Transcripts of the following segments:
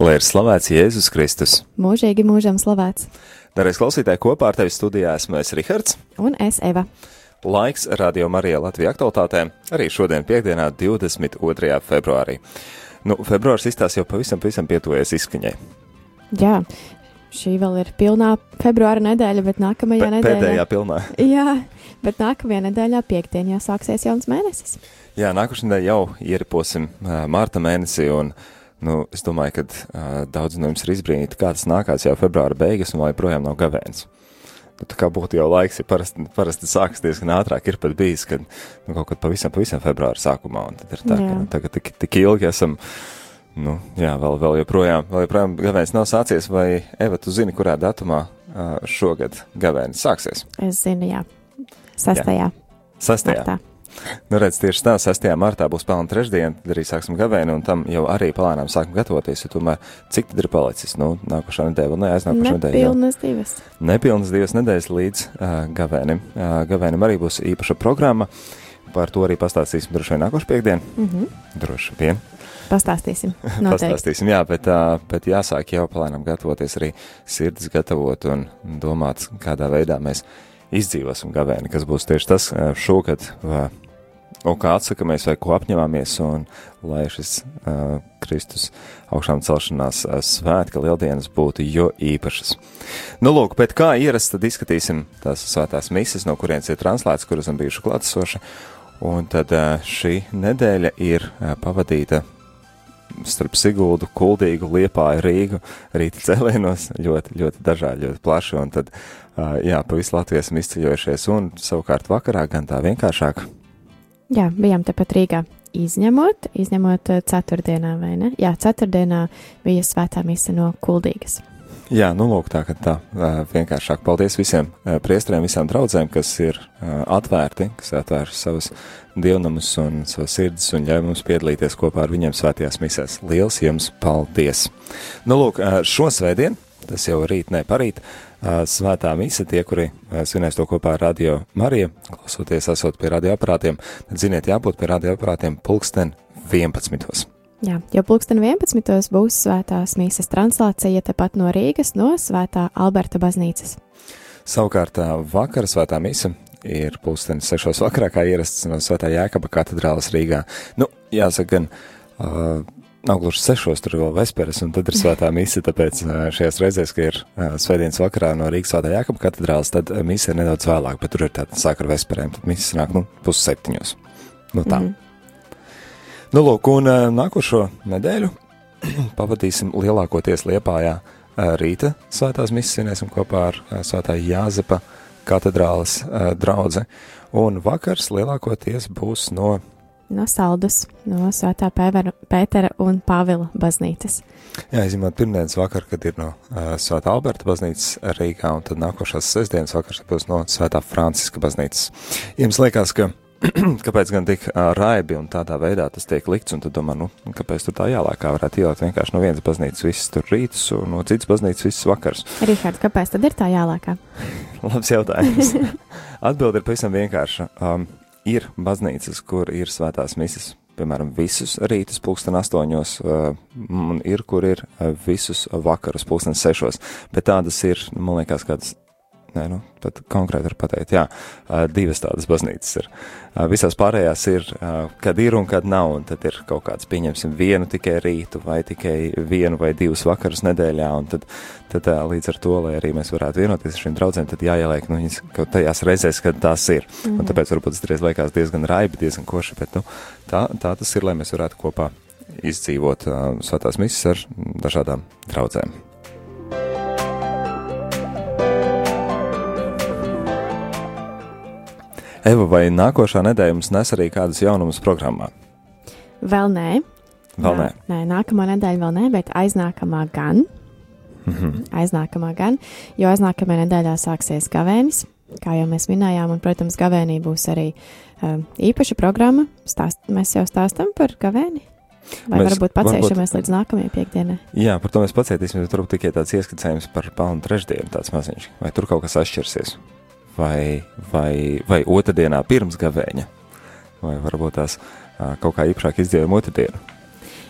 Lai ir slavēts Jēzus Kristus. Mūžīgi mūžam slavēts. Darēs klausītāji kopā ar tevi studijā esmu es Rihards. Un es Eva. Laiks Radio Marija Latvija aktualitātēm arī šodien piekdienā 22. februārī. Nu, februārs izstās jau pavisam, pavisam pietuvies izskaņai. Jā, šī vēl ir pilnā februāra nedēļa, bet nākamajā P nedēļā. Pēdējā pilnā. Jā, bet nākamajā nedēļā piekdienā sāksies jauns mēnesis. Jā, nākošais nedēļa jau ieriposim uh, mārta mēnesī un Nu, es domāju, ka uh, daudz no jums ir izbrīnīti, kā tas nākās jau februāra beigas un joprojām nav gavēns. Nu, tā kā būtu jau laiks, ja parasti, parasti sākas diezgan ātrāk, ir pat bijis, kad nu, kaut kad pavisam, pavisam februāra sākumā, un tad ir tā, jā. ka nu, tagad tik, tik ilgi esam, nu, jā, vēl, vēl joprojām, vēl joprojām gavēns nav sācies, vai Eva, tu zini, kurā datumā uh, šogad gavēnis sāksies? Es zinu, jā, sastajā. Sastajā. Martā. Nu, redz, tieši tā, 6. martā būs pelna trešdiena, arī sāksim gavēni, un tam jau arī palānām sākam gatavoties, jo tomēr cik tad ir palicis, nu, nākošā nedēļa, un neaiznākošā nedēļa. Nepilnas divas. Nepilnas divas nedēļas līdz uh, gavēnim. Uh, gavēnim arī būs īpaša programma, par to arī pastāstīsim droši vien nākošu piekdienu. Mm -hmm. Droši vien. Pastāstīsim. Pastāstīsim, jā, bet, bet jāsāk jau palēnām gatavoties arī sirdis gatavot un domāt, kādā veidā mēs izdzīvosim gavēni, kas būs tieši tas šogad. Un kā atsakamies vai ko apņemamies, un lai šis uh, Kristus augšām celšanās uh, svētka lieldienas būtu jo īpašas. Nu, lūk, bet kā ierasts, tad izskatīsim tās svētās mises, no kurienes ir translēts, kuras esam bijuši klātesoši, un tad uh, šī nedēļa ir uh, pavadīta starp Siguldu, Kuldīgu, Liepāju, Rīgu, rīta cēlienos ļoti, ļoti dažādi, ļoti plaši, un tad, jā, pa visu Latviju esam izceļojušies, un savukārt vakarā gan tā vienkāršāk Jā, bijām tepat Rīgā. Izņemot, izņemot ceturtdienā, vai ne? Jā, ceturtdienā bija svētā mise no Kuldīgas. Jā, nu lūk, tā, ka tā vienkāršāk paldies visiem priestriem, visām draudzēm, kas ir atvērti, kas atvērš savus dievnamus un savas sirdis un ļauj mums piedalīties kopā ar viņiem svētajās misēs. Liels jums paldies! Nu lūk, šo svētdienu, tas jau rīt, ne parīt, svētā mise, tie, kuri svinēs to kopā ar Radio Mariju, klausoties, esot pie radioaparātiem, tad ziniet, jābūt pie radioaparātiem pulksten 11. Jā, jau pulksten 11. būs svētās mīsas translācija tepat no Rīgas, no svētā Alberta baznīcas. Savukārt vakara svētā mīsa ir pulksten 6. vakarā, kā ierasts no svētā Jēkaba katedrālas Rīgā. Nu, jāsaka, gan uh, nav gluži sešos, tur vēl vesperes, un tad ir svētā mise, tāpēc šajās reizēs, ka ir svētdienas vakarā no Rīgas svētā Jākapa katedrāls, tad mise ir nedaudz vēlāk, bet tur ir tāda sāk ar vesperēm, tad mise nāk, nu, pus septiņos. Nu tā. Mm -hmm. Nu, lūk, un nākošo nedēļu pavadīsim lielākoties Liepājā rīta svētās mises svinēsim kopā ar svētā Jāzepa katedrālas draudze, un vakars lielākoties būs no no Saldus, no Svētā Pēvera, Pētera un Pāvila baznīcas. Jā, izņemot pirmdienas vakar, kad ir no uh, Svētā Alberta baznīcas Rīgā, un tad nākošās sestdienas vakars būs no Svētā Franciska baznīcas. Jums liekas, ka kāpēc gan tik uh, raibi un tādā veidā tas tiek likts, un tad domā, nu, kāpēc tur tā jālāk, kā varētu ielikt vienkārši no vienas baznīcas visas tur rītus, un no citas baznīcas visas vakars. Rihard, kāpēc tad ir tā jālākā? Labs jautājums. Atbilde ir pavisam vienkārša. Um, ir baznīcas, kur ir svētās misijas, piemēram, visus rītus pulksten astoņos, un ir, kur ir visus vakarus pulksten sešos, bet tādas ir, man liekas, kādas Nē, nu, pat konkrēti var pateikt, jā, divas tādas baznīcas ir. Visās pārējās ir, kad ir un kad nav, un tad ir kaut kāds, pieņemsim, vienu tikai rītu vai tikai vienu vai divus vakarus nedēļā, un tad, tad līdz ar to, lai arī mēs varētu vienoties ar šīm draudzēm, tad jāieliek, nu, viņas kaut tajās reizēs, kad tās ir. Mm -hmm. Un mhm. tāpēc varbūt tas reiz liekas diezgan raibi, diezgan koši, bet, nu, tā, tā tas ir, lai mēs varētu kopā izdzīvot uh, svētās misijas ar dažādām draudzēm. Eva, vai nākošā nedēļa mums nes arī kādas jaunumus programmā? Vēl nē. Vēl nē. Nē, nākamā nedēļa vēl nē, bet aiznākamā gan. Mm -hmm. Aiznākamā gan, jo aiznākamajā nedēļā sāksies gavēnis, kā jau mēs minējām, un, protams, gavēnī būs arī um, īpaša programma. Stāst, mēs jau stāstam par gavēni. Vai mēs, varbūt varbūt, līdz nākamajai piekdienai? Jā, par to mēs pacietīsimies, turbūt tikai tāds ieskicējums par pelnu trešdienu, tāds maziņš. Vai tur kaut kas atšķirsies? Vai, vai, vai otrdienā pirms gavēņa, vai varbūt tās kaut kā īpašāk izdzīvojam otrdienu.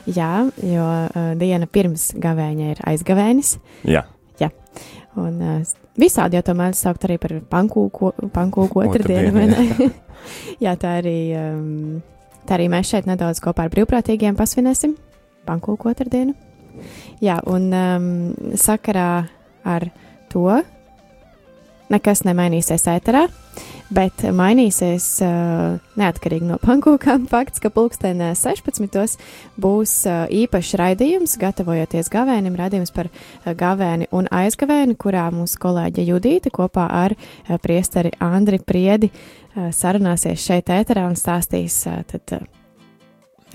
Jā, jo uh, diena pirms gavēņa ir aizgavēnis. Jā. Jā. Un uh, visādi jau to mēdz saukt arī par pankūku, pankūku otrdienu, vai ne? jā, tā arī, um, tā arī mēs šeit nedaudz kopā ar brīvprātīgiem pasvinēsim pankūku otrdienu. Jā, un um, sakarā ar to nekas nemainīsies ēterā. Bet mainīsies uh, neatkarīgi no pankūkām fakts, ka pulksten 16. būs uh, īpašs raidījums, gatavojoties gavēnim, raidījums par uh, gavēni un aizgavēni, kurā mūsu kolēģe Judīta kopā ar priesteri Andri Priedi sarunāsies šeit ēterā un stāstīs tad,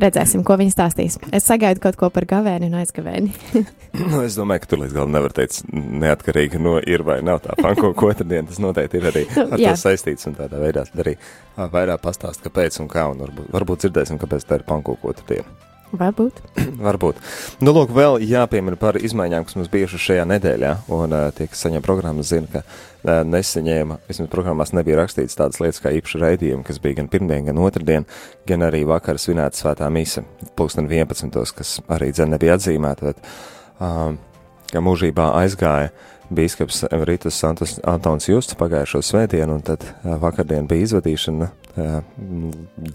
Redzēsim, ko viņi stāstīs. Es sagaidu kaut ko par gavēni un aizgavēni. nu, es domāju, ka tur līdz galam nevar teikt, neatkarīgi no ir vai nav tā panko otrdiena. Tas noteikti ir arī ar to saistīts un tādā veidā arī vairāk pastāst, kāpēc un kā. Un varbūt, varbūt dzirdēsim, kāpēc tā ir panko otrdiena. Varbūt. Varbūt. Nu, lūk, vēl jāpiemina par izmaiņām, kas mums bijušas šajā nedēļā. Un uh, tie, kas saņem programmas, zina, ka uh, nesaņēma, vismaz programmās nebija rakstīts tādas lietas kā īpaša raidījuma, kas bija gan pirmdien, gan otrdien, gan arī vakar svinēta svētā mise, pulksten 11. kas arī dzen nebija atzīmēta, bet, uh, ka mūžībā aizgāja bīskaps Ritas Santos Antons Justs pagājušo svētdienu, un tad uh, vakardien bija izvadīšana uh,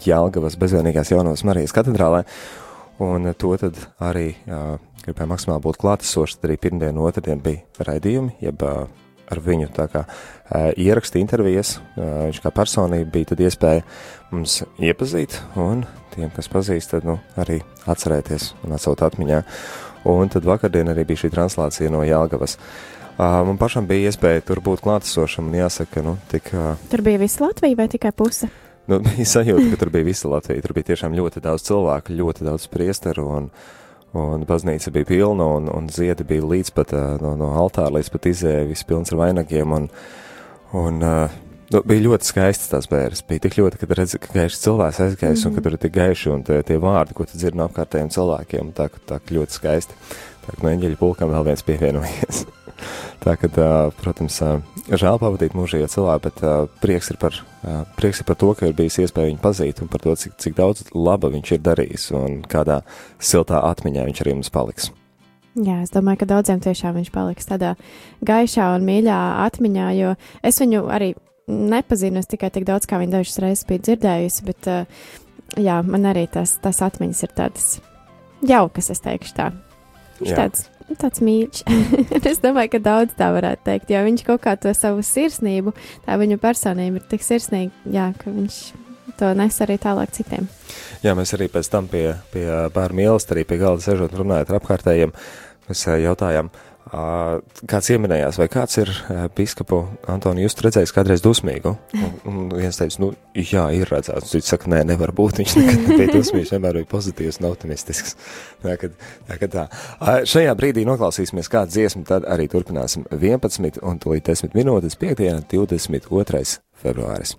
Jālgavas bezvēnīgās jaunavas Marijas katedrālē. Un to tad arī uh, gribēju maksimāli būt klātesoši. Tad arī pirmdien, otrdien bija raidījumi, jeb uh, ar viņu kā uh, ieraksti intervijas. Uh, viņš kā personība bija tad iespēja mums iepazīt, un tiem, kas pazīst, tad nu, arī atcerēties un atsaut atmiņā. Un tad vakardien arī bija šī translācija no Jālgavas. Uh, man pašam bija iespēja tur būt klātesošam, un jāsaka, nu, tik. Uh, tur bija visa Latvija vai tikai puse? Nu, bija sajūta, ka tur bija visa Latvija. Tur bija tiešām ļoti daudz cilvēku, ļoti daudz priesteru, un, un baznīca bija pilna, un, un ziedi bija līdz pat no, no altāra, līdz pat izēja, viss pilns ar vainagiem. Un, un, nu, bija ļoti skaistas tās bērnas. Bija tik ļoti, kad redzi, ka gaišs cilvēks aizgājis, mm -hmm. un ka tur ir tik gaiši, un tie, tie vārdi, ko tu dzirdi no apkārtējiem cilvēkiem, tā, tā ļoti skaisti. Tā kā no eņģeļa pulkam vēl viens pievienojies. Tā kā, protams, žēl pavadīt mūžīgo cilvēku, bet prieks ir, par, prieks ir par to, ka ir bijis iespēja viņu pazīt un par to, cik, cik daudz laba viņš ir darījis un kādā siltā atmiņā viņš arī mums paliks. Jā, es domāju, ka daudziem tiešām viņš paliks tādā gaišā un mīļā atmiņā, jo es viņu arī nepazinu, es tikai tik daudz, kā viņa dažas reizes bija dzirdējusi, bet jā, man arī tas, tas atmiņas ir tādas jaukas, es teikšu tā. Viņš tāds tāds mīļš. es domāju, ka daudz tā varētu teikt, jo viņš kaut kā to savu sirsnību, tā viņa personība ir tik sirsnīga, jā, ka viņš to nes arī tālāk citiem. Jā, mēs arī pēc tam pie, pie bērnu mīlestības, arī pie galda sēžot un runājot ar apkārtējiem, mēs jautājām, uh, Kāds ieminējās, vai kāds ir biskupu Antoni Justu redzējis kādreiz dusmīgu? Un, un viens teica, nu, jā, ir redzēts. Viņš saka, nē, nevar būt. Viņš nekad nebija dusmīgs, vienmēr bija pozitīvs un optimistisks. Tā, kad, tā, kad tā. Šajā brīdī noklausīsimies kādu dziesmu, tad arī turpināsim 11 un tūlīt 10 minūtes piekdiena 22. februāris.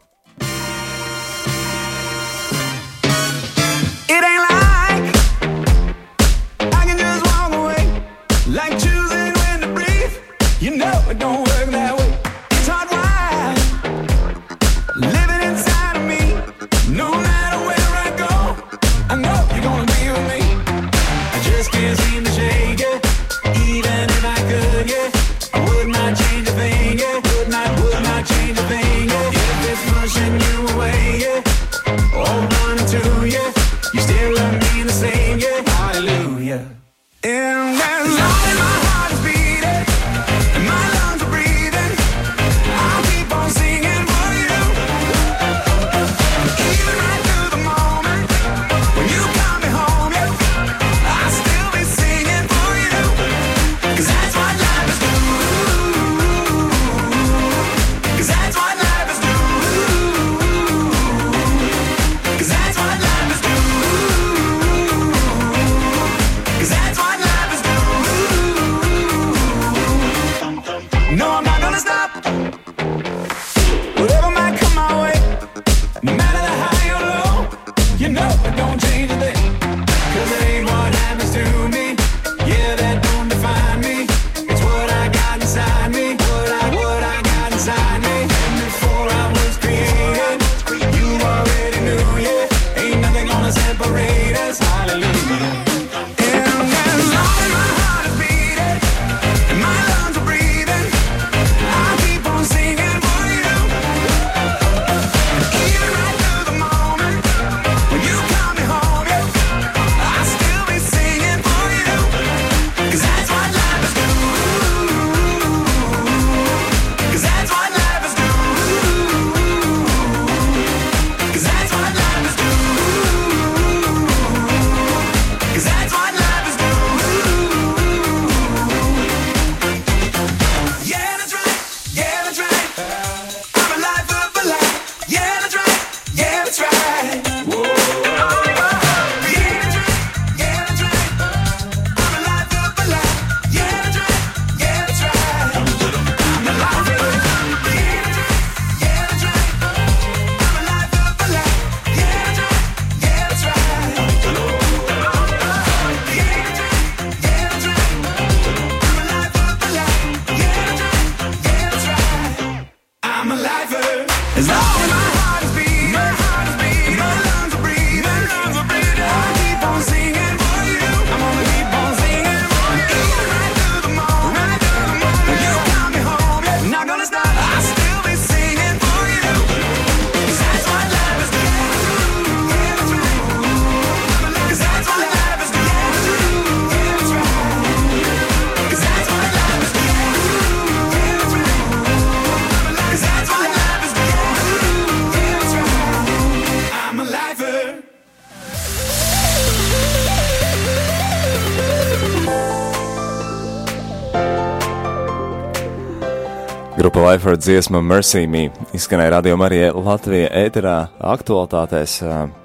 Grupa Lifefords dziesma Mercy Me izskanēja radio Marija Latvija ēterā aktualitātēs.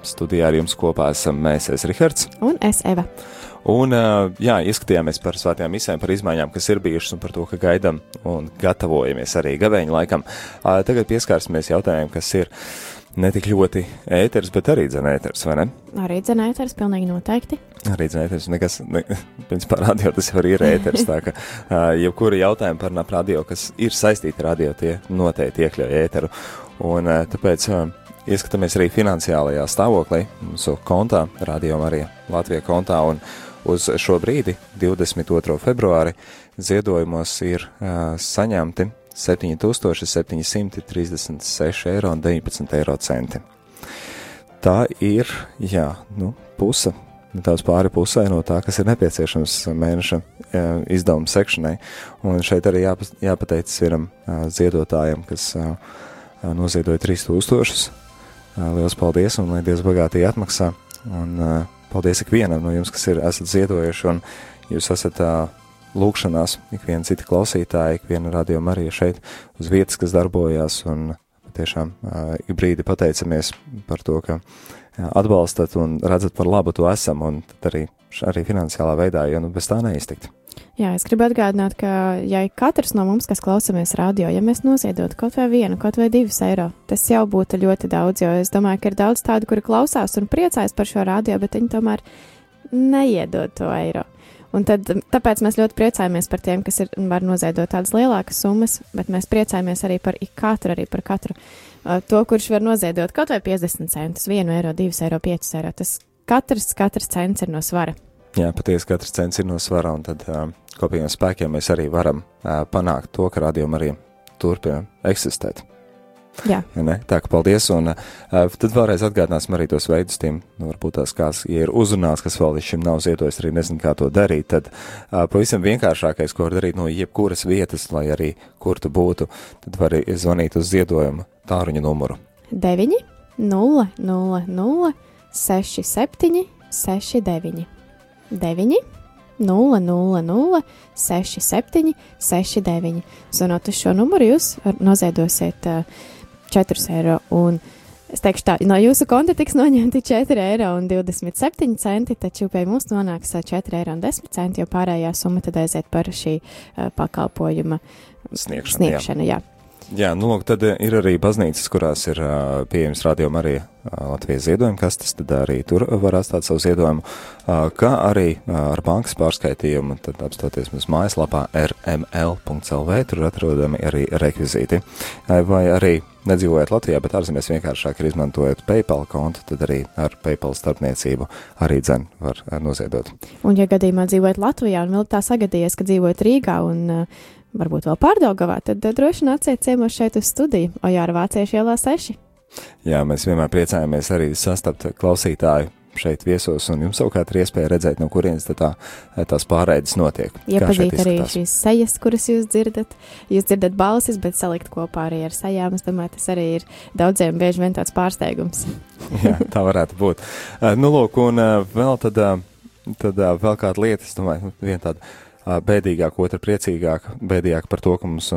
Studijā ar jums kopā esam mēs, es Rihards. Un es Eva. Un, jā, ieskatījāmies par svētajām misēm, par izmaiņām, kas ir bijušas un par to, ka gaidām un gatavojamies arī gavēņa laikam. Tagad pieskārsimies jautājumiem, kas ir ne tik ļoti ēters, bet arī dzenēters, vai ne? Arī dzenēters, pilnīgi noteikti. Arī dzenēters, nekas, ne, principā radio tas jau ir ēters, tā uh, jebkura jautājuma par nap radio, kas ir saistīti ar radio, tie noteikti iekļauj ēteru. Un tāpēc ieskatāmies arī finansiālajā stāvoklī, mūsu kontā, radio arī Latvijā kontā, un uz šo brīdi, 22. februāri, ziedojumos ir uh, saņemti 7736 eiro un 19 eiro. Tā ir, jā, nu, puse, nedaudz pāri pusē no tā, kas ir nepieciešams mēneša izdevuma sekšanai. Un šeit arī jāpa, jāpateicas vienam ziedotājam, kas noziedoja 3000. Lielas paldies un lai Dievs bagātīgi atmaksā. Un paldies ikvienam no jums, kas ir esat ziedojuši un jūs esat lūkšanās, ik viena cita klausītāja, ik viena radījuma arī šeit uz vietas, kas darbojās, un tiešām ik brīdi pateicamies par to, ka atbalstat un redzat par labu to esam, un arī, arī finansiālā veidā, jo nu bez tā neiztikt. Jā, es gribu atgādināt, ka, ja katrs no mums, kas klausamies radio, ja mēs noziedotu kaut vai vienu, kaut vai divus eiro, tas jau būtu ļoti daudz, jo es domāju, ka ir daudz tādu, kuri klausās un priecājas par šo radio, bet viņi tomēr neiedod to eiro. Un tad, tāpēc mēs ļoti priecājamies par tiem, kas ir, var noziedot tādas lielākas summas, bet mēs priecājamies arī par katru, arī par katru uh, to, kurš var noziedot kaut vai 50 centus, 1 eiro, 2 eiro, 5 eiro. Tas katrs, katrs cents ir no svara. Jā, patiesi katrs cents ir no svara, un tad uh, kopīgiem spēkiem mēs arī varam uh, panākt to, ka radījumi arī turpina eksistēt. Jā. Ne? Tā kā paldies, un uh, tad vēlreiz atgādināsim arī tos veidus tiem, nu, varbūt tās kāds, ja ir uzrunāts, kas vēl līdz šim nav ziedojis, arī nezinu, kā to darīt, tad uh, pavisam vienkāršākais, ko var darīt no jebkuras vietas, lai arī kur tu būtu, tad var zvanīt uz ziedojumu tāruņa numuru. 9, 0, 0, 0, 6, 7, 6, 9, 9, 0, 0, 0, 6, 7, 6, 9. Zvanot uz šo numuru, jūs noziedosiet uh, 4 eiro. Un es teikšu, tā, no jūsu konta tiks noņemti 4 eiro un 27 centi, taču pie mums nonāks 4 eiro un 10 centi, jo pārējā summa tad aiziet par šī uh, pakalpojuma sniegšanu. sniegšanu jā. Jā. Jā, nu, tad ir arī baznīcas, kurās ir uh, pieejams rādījuma arī uh, Latvijas ziedojuma kastes, tad arī tur var atstāt savu ziedojumu, uh, kā arī uh, ar bankas pārskaitījumu, tad apstāties mums mājaslapā rml.lv, tur atrodami arī rekvizīti. Vai arī nedzīvojat Latvijā, bet ārzemēs vienkāršāk ir izmantojot PayPal kontu, tad arī ar PayPal starpniecību arī dzen var uh, noziedot. Un, ja gadījumā dzīvojat Latvijā un vēl tā sagadījies, ka dzīvojat Rīgā un uh, varbūt vēl pārdaugavā, tad droši nāciet ciemos šeit uz studiju, Ojāra Vāciešu ielā 6. Jā, mēs vienmēr priecājamies arī sastapt klausītāju šeit viesos, un jums savukārt ir iespēja redzēt, no kurienes tā, tās pārēdes notiek. Iepazīt arī šīs sejas, kuras jūs dzirdat. Jūs dzirdat balsis, bet salikt kopā arī ar sejām. Es domāju, tas arī ir daudziem bieži vien tāds pārsteigums. Jā, tā varētu būt. nu, lūk, un vēl tad, tad vēl kāda lieta, es domāju, viena tāda bēdīgāk, otra priecīgāk, bēdīgāk par to, ka mums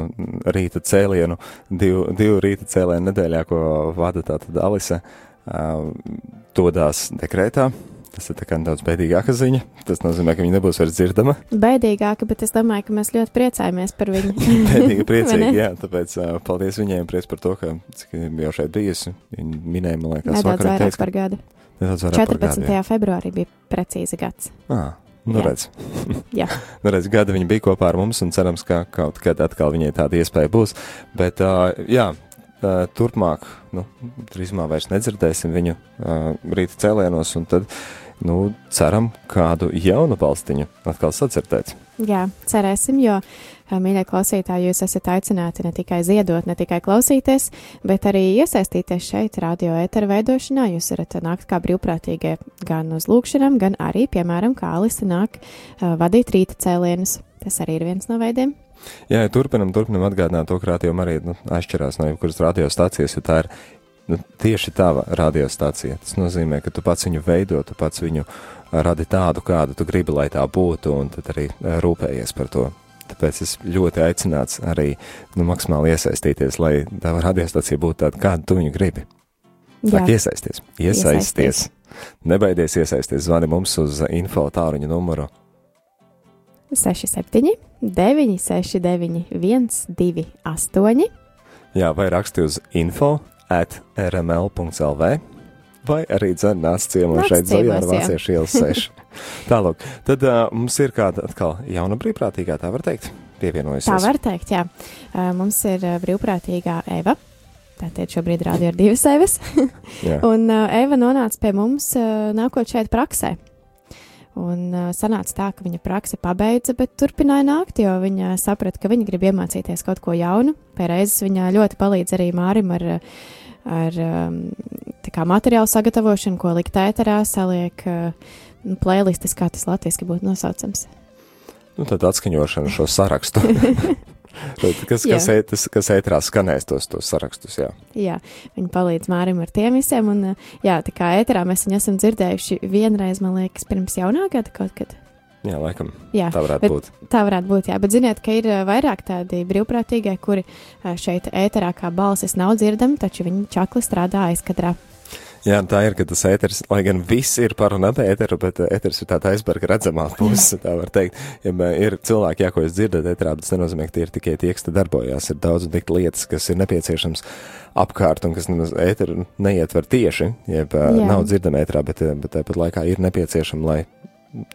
rīta cēlienu, divu, divu rīta cēlienu nedēļā, ko vada tātad Alise, dodās dekrētā. Tas ir nedaudz bēdīgāka ziņa. Tas nozīmē, ka viņa nebūs vairs dzirdama. Bēdīgāka, bet es domāju, ka mēs ļoti priecājamies par viņu. Bēdīga, priecīga, jā. Tāpēc uh, paldies viņiem, priec par to, ka cik jau šeit bijusi. Viņa minēja, man liekas, nedaudz vairāk teica, par gadu. Nedaudz vairāk 14. par gadu, februārī bija precīzi gads. Ah, Nu, redz. Jā. nu, redz, gada viņa bija kopā ar mums, un cerams, ka kaut kad atkal viņai tāda iespēja būs. Bet, uh, jā, turpmāk, nu, drīzumā vairs nedzirdēsim viņu uh, rīta cēlienos, un tad, nu, ceram kādu jaunu balstiņu atkal sadzirdēt. Jā, cerēsim, jo, mīļie klausītāji, jūs esat aicināti ne tikai ziedot, ne tikai klausīties, bet arī iesaistīties šeit, radio ētera veidošanā. Jūs varat nākt kā brīvprātīgie gan uz lūkšanām, gan arī, piemēram, kā Alise nāk vadīt rīta cēlienus. Tas arī ir viens no veidiem. Jā, ja turpinam, turpinam atgādināt to, ka radio arī nu, atšķirās no jebkuras radiostācijas, jo tā ir nu, tieši tava radiostācija. Tas nozīmē, ka tu pats viņu veido, tu pats viņu radi tādu, kādu tu gribi, lai tā būtu, un tad arī rūpējies par to. Tāpēc es ļoti aicināts arī nu, maksimāli iesaistīties, lai tā radiostacija būtu tāda, kādu tu viņu gribi. Tā kā iesaisties, iesaisties. Nebaidies iesaisties, zvani mums uz info tāruņa numuru 67, 969, 128. Jā, vai raksti uz info at rml.lv, vai arī nāc ciemos šeit Zojāra Vāciešu ielas 6. Tālāk, tad uh, mums ir kāda atkal jauna brīvprātīgā, tā var teikt, pievienojusies. Tā var teikt, jā. Uh, mums ir brīvprātīgā Eva. Tātad šobrīd rādio ir divas Evas. un uh, Eva nonāca pie mums uh, nākot šeit praksē. Un uh, sanāca tā, ka viņa prakse pabeidza, bet turpināja nākt, jo viņa saprata, ka viņa grib iemācīties kaut ko jaunu. Pēreizes viņa ļoti palīdz arī Mārim ar, ar kā, materiālu sagatavošanu, ko likt ēterā, saliek uh, playlistes, kā tas latviešu būtu nosaucams. Nu, tad atskaņošana šo sarakstu. kas, kas, ētas, kas ētrā skanēs tos, tos sarakstus, jā. Jā, viņi palīdz Mārim ar tiem visiem, un jā, tā kā ētrā mēs viņu esam dzirdējuši vienreiz, man liekas, pirms jaunā gada kaut kad. Jā, laikam. Jā, tā varētu būt. Tā varētu būt, jā. Bet ziniet, ka ir vairāk tādi brīvprātīgie, kuri šeit ēterā kā balsis nav dzirdami, taču viņi čakli strādā aizkadrā. Jā, tā ir, ka tas ēteris, lai gan viss ir par un ap ēteru, bet ēteris ir tāda aizberga redzamā puse, tā var teikt. Ja ir cilvēki, jā, ko jūs dzirdat ēterā, tas nenozīmē, ka tie ir tikai tie, kas te darbojās. Ir daudz un tik lietas, kas ir nepieciešams apkārt un kas nemaz ēteru neietver tieši, jeb jā. nav dzirdama ēterā, bet, bet tāpat laikā ir nepieciešama, lai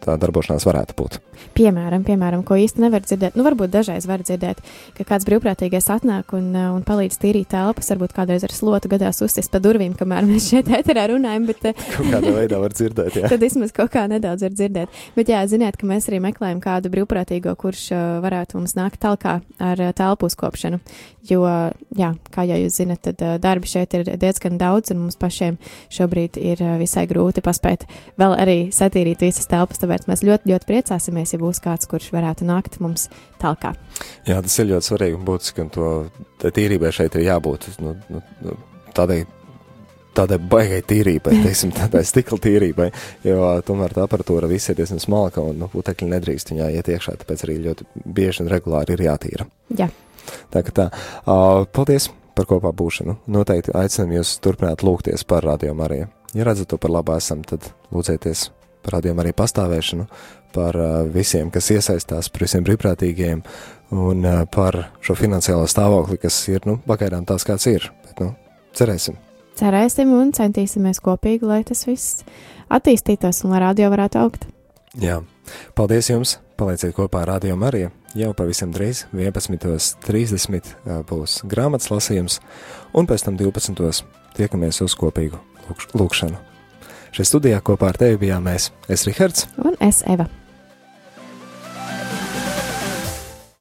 tā darbošanās varētu būt. Piemēram, piemēram, ko īsti nevar dzirdēt, nu, varbūt dažreiz var dzirdēt, ka kāds brīvprātīgais atnāk un, uh, un palīdz tīrīt telpas, varbūt kādreiz ar slotu gadās uzsist pa durvīm, kamēr mēs šeit ēterā runājam, bet. Uh, kaut kādā veidā var dzirdēt, jā. tad vismaz kaut kā nedaudz var dzirdēt. Bet jā, ziniet, ka mēs arī meklējam kādu brīvprātīgo, kurš uh, varētu mums nākt talkā ar telpu uzkopšanu, jo, jā, kā jau jūs zinat, tad darbi šeit ir diezgan daudz un mums pašiem šobrīd ir visai grūti paspēt vēl arī satīrīt visas telpas telpas, tāpēc mēs ļoti, ļoti priecāsimies, ja būs kāds, kurš varētu nākt mums talkā. Jā, tas ir ļoti svarīgi un būtiski, un to tīrībai šeit ir jābūt nu, nu, nu tādai tādai baigai tīrībai, teiksim, tādai stikla tīrībai, jo tomēr tā aparatūra viss ir diezgan smalka un nu, putekļi nedrīkst viņā iet iekšā, tāpēc arī ļoti bieži un regulāri ir jātīra. Jā. Tā kā tā. Uh, paldies par kopā būšanu. Noteikti aicinām jūs turpināt lūgties par radio Mariju. Ja redzat to par labu esam, tad lūdzieties par rādījumu arī pastāvēšanu, par uh, visiem, kas iesaistās, par visiem brīvprātīgiem un uh, par šo finansiālo stāvokli, kas ir, nu, pagaidām tās kāds ir. Bet, nu, cerēsim. Cerēsim un centīsimies kopīgi, lai tas viss attīstītos un lai radio varētu augt. Jā, paldies jums! Palieciet kopā ar Radio Mariju. Jau pavisam drīz, 11.30 būs grāmatas lasījums, un pēc tam 12. tiekamies uz kopīgu lūkšanu. Šajā studijā kopā ar tevi bijām mēs, es Rihards un es Eva.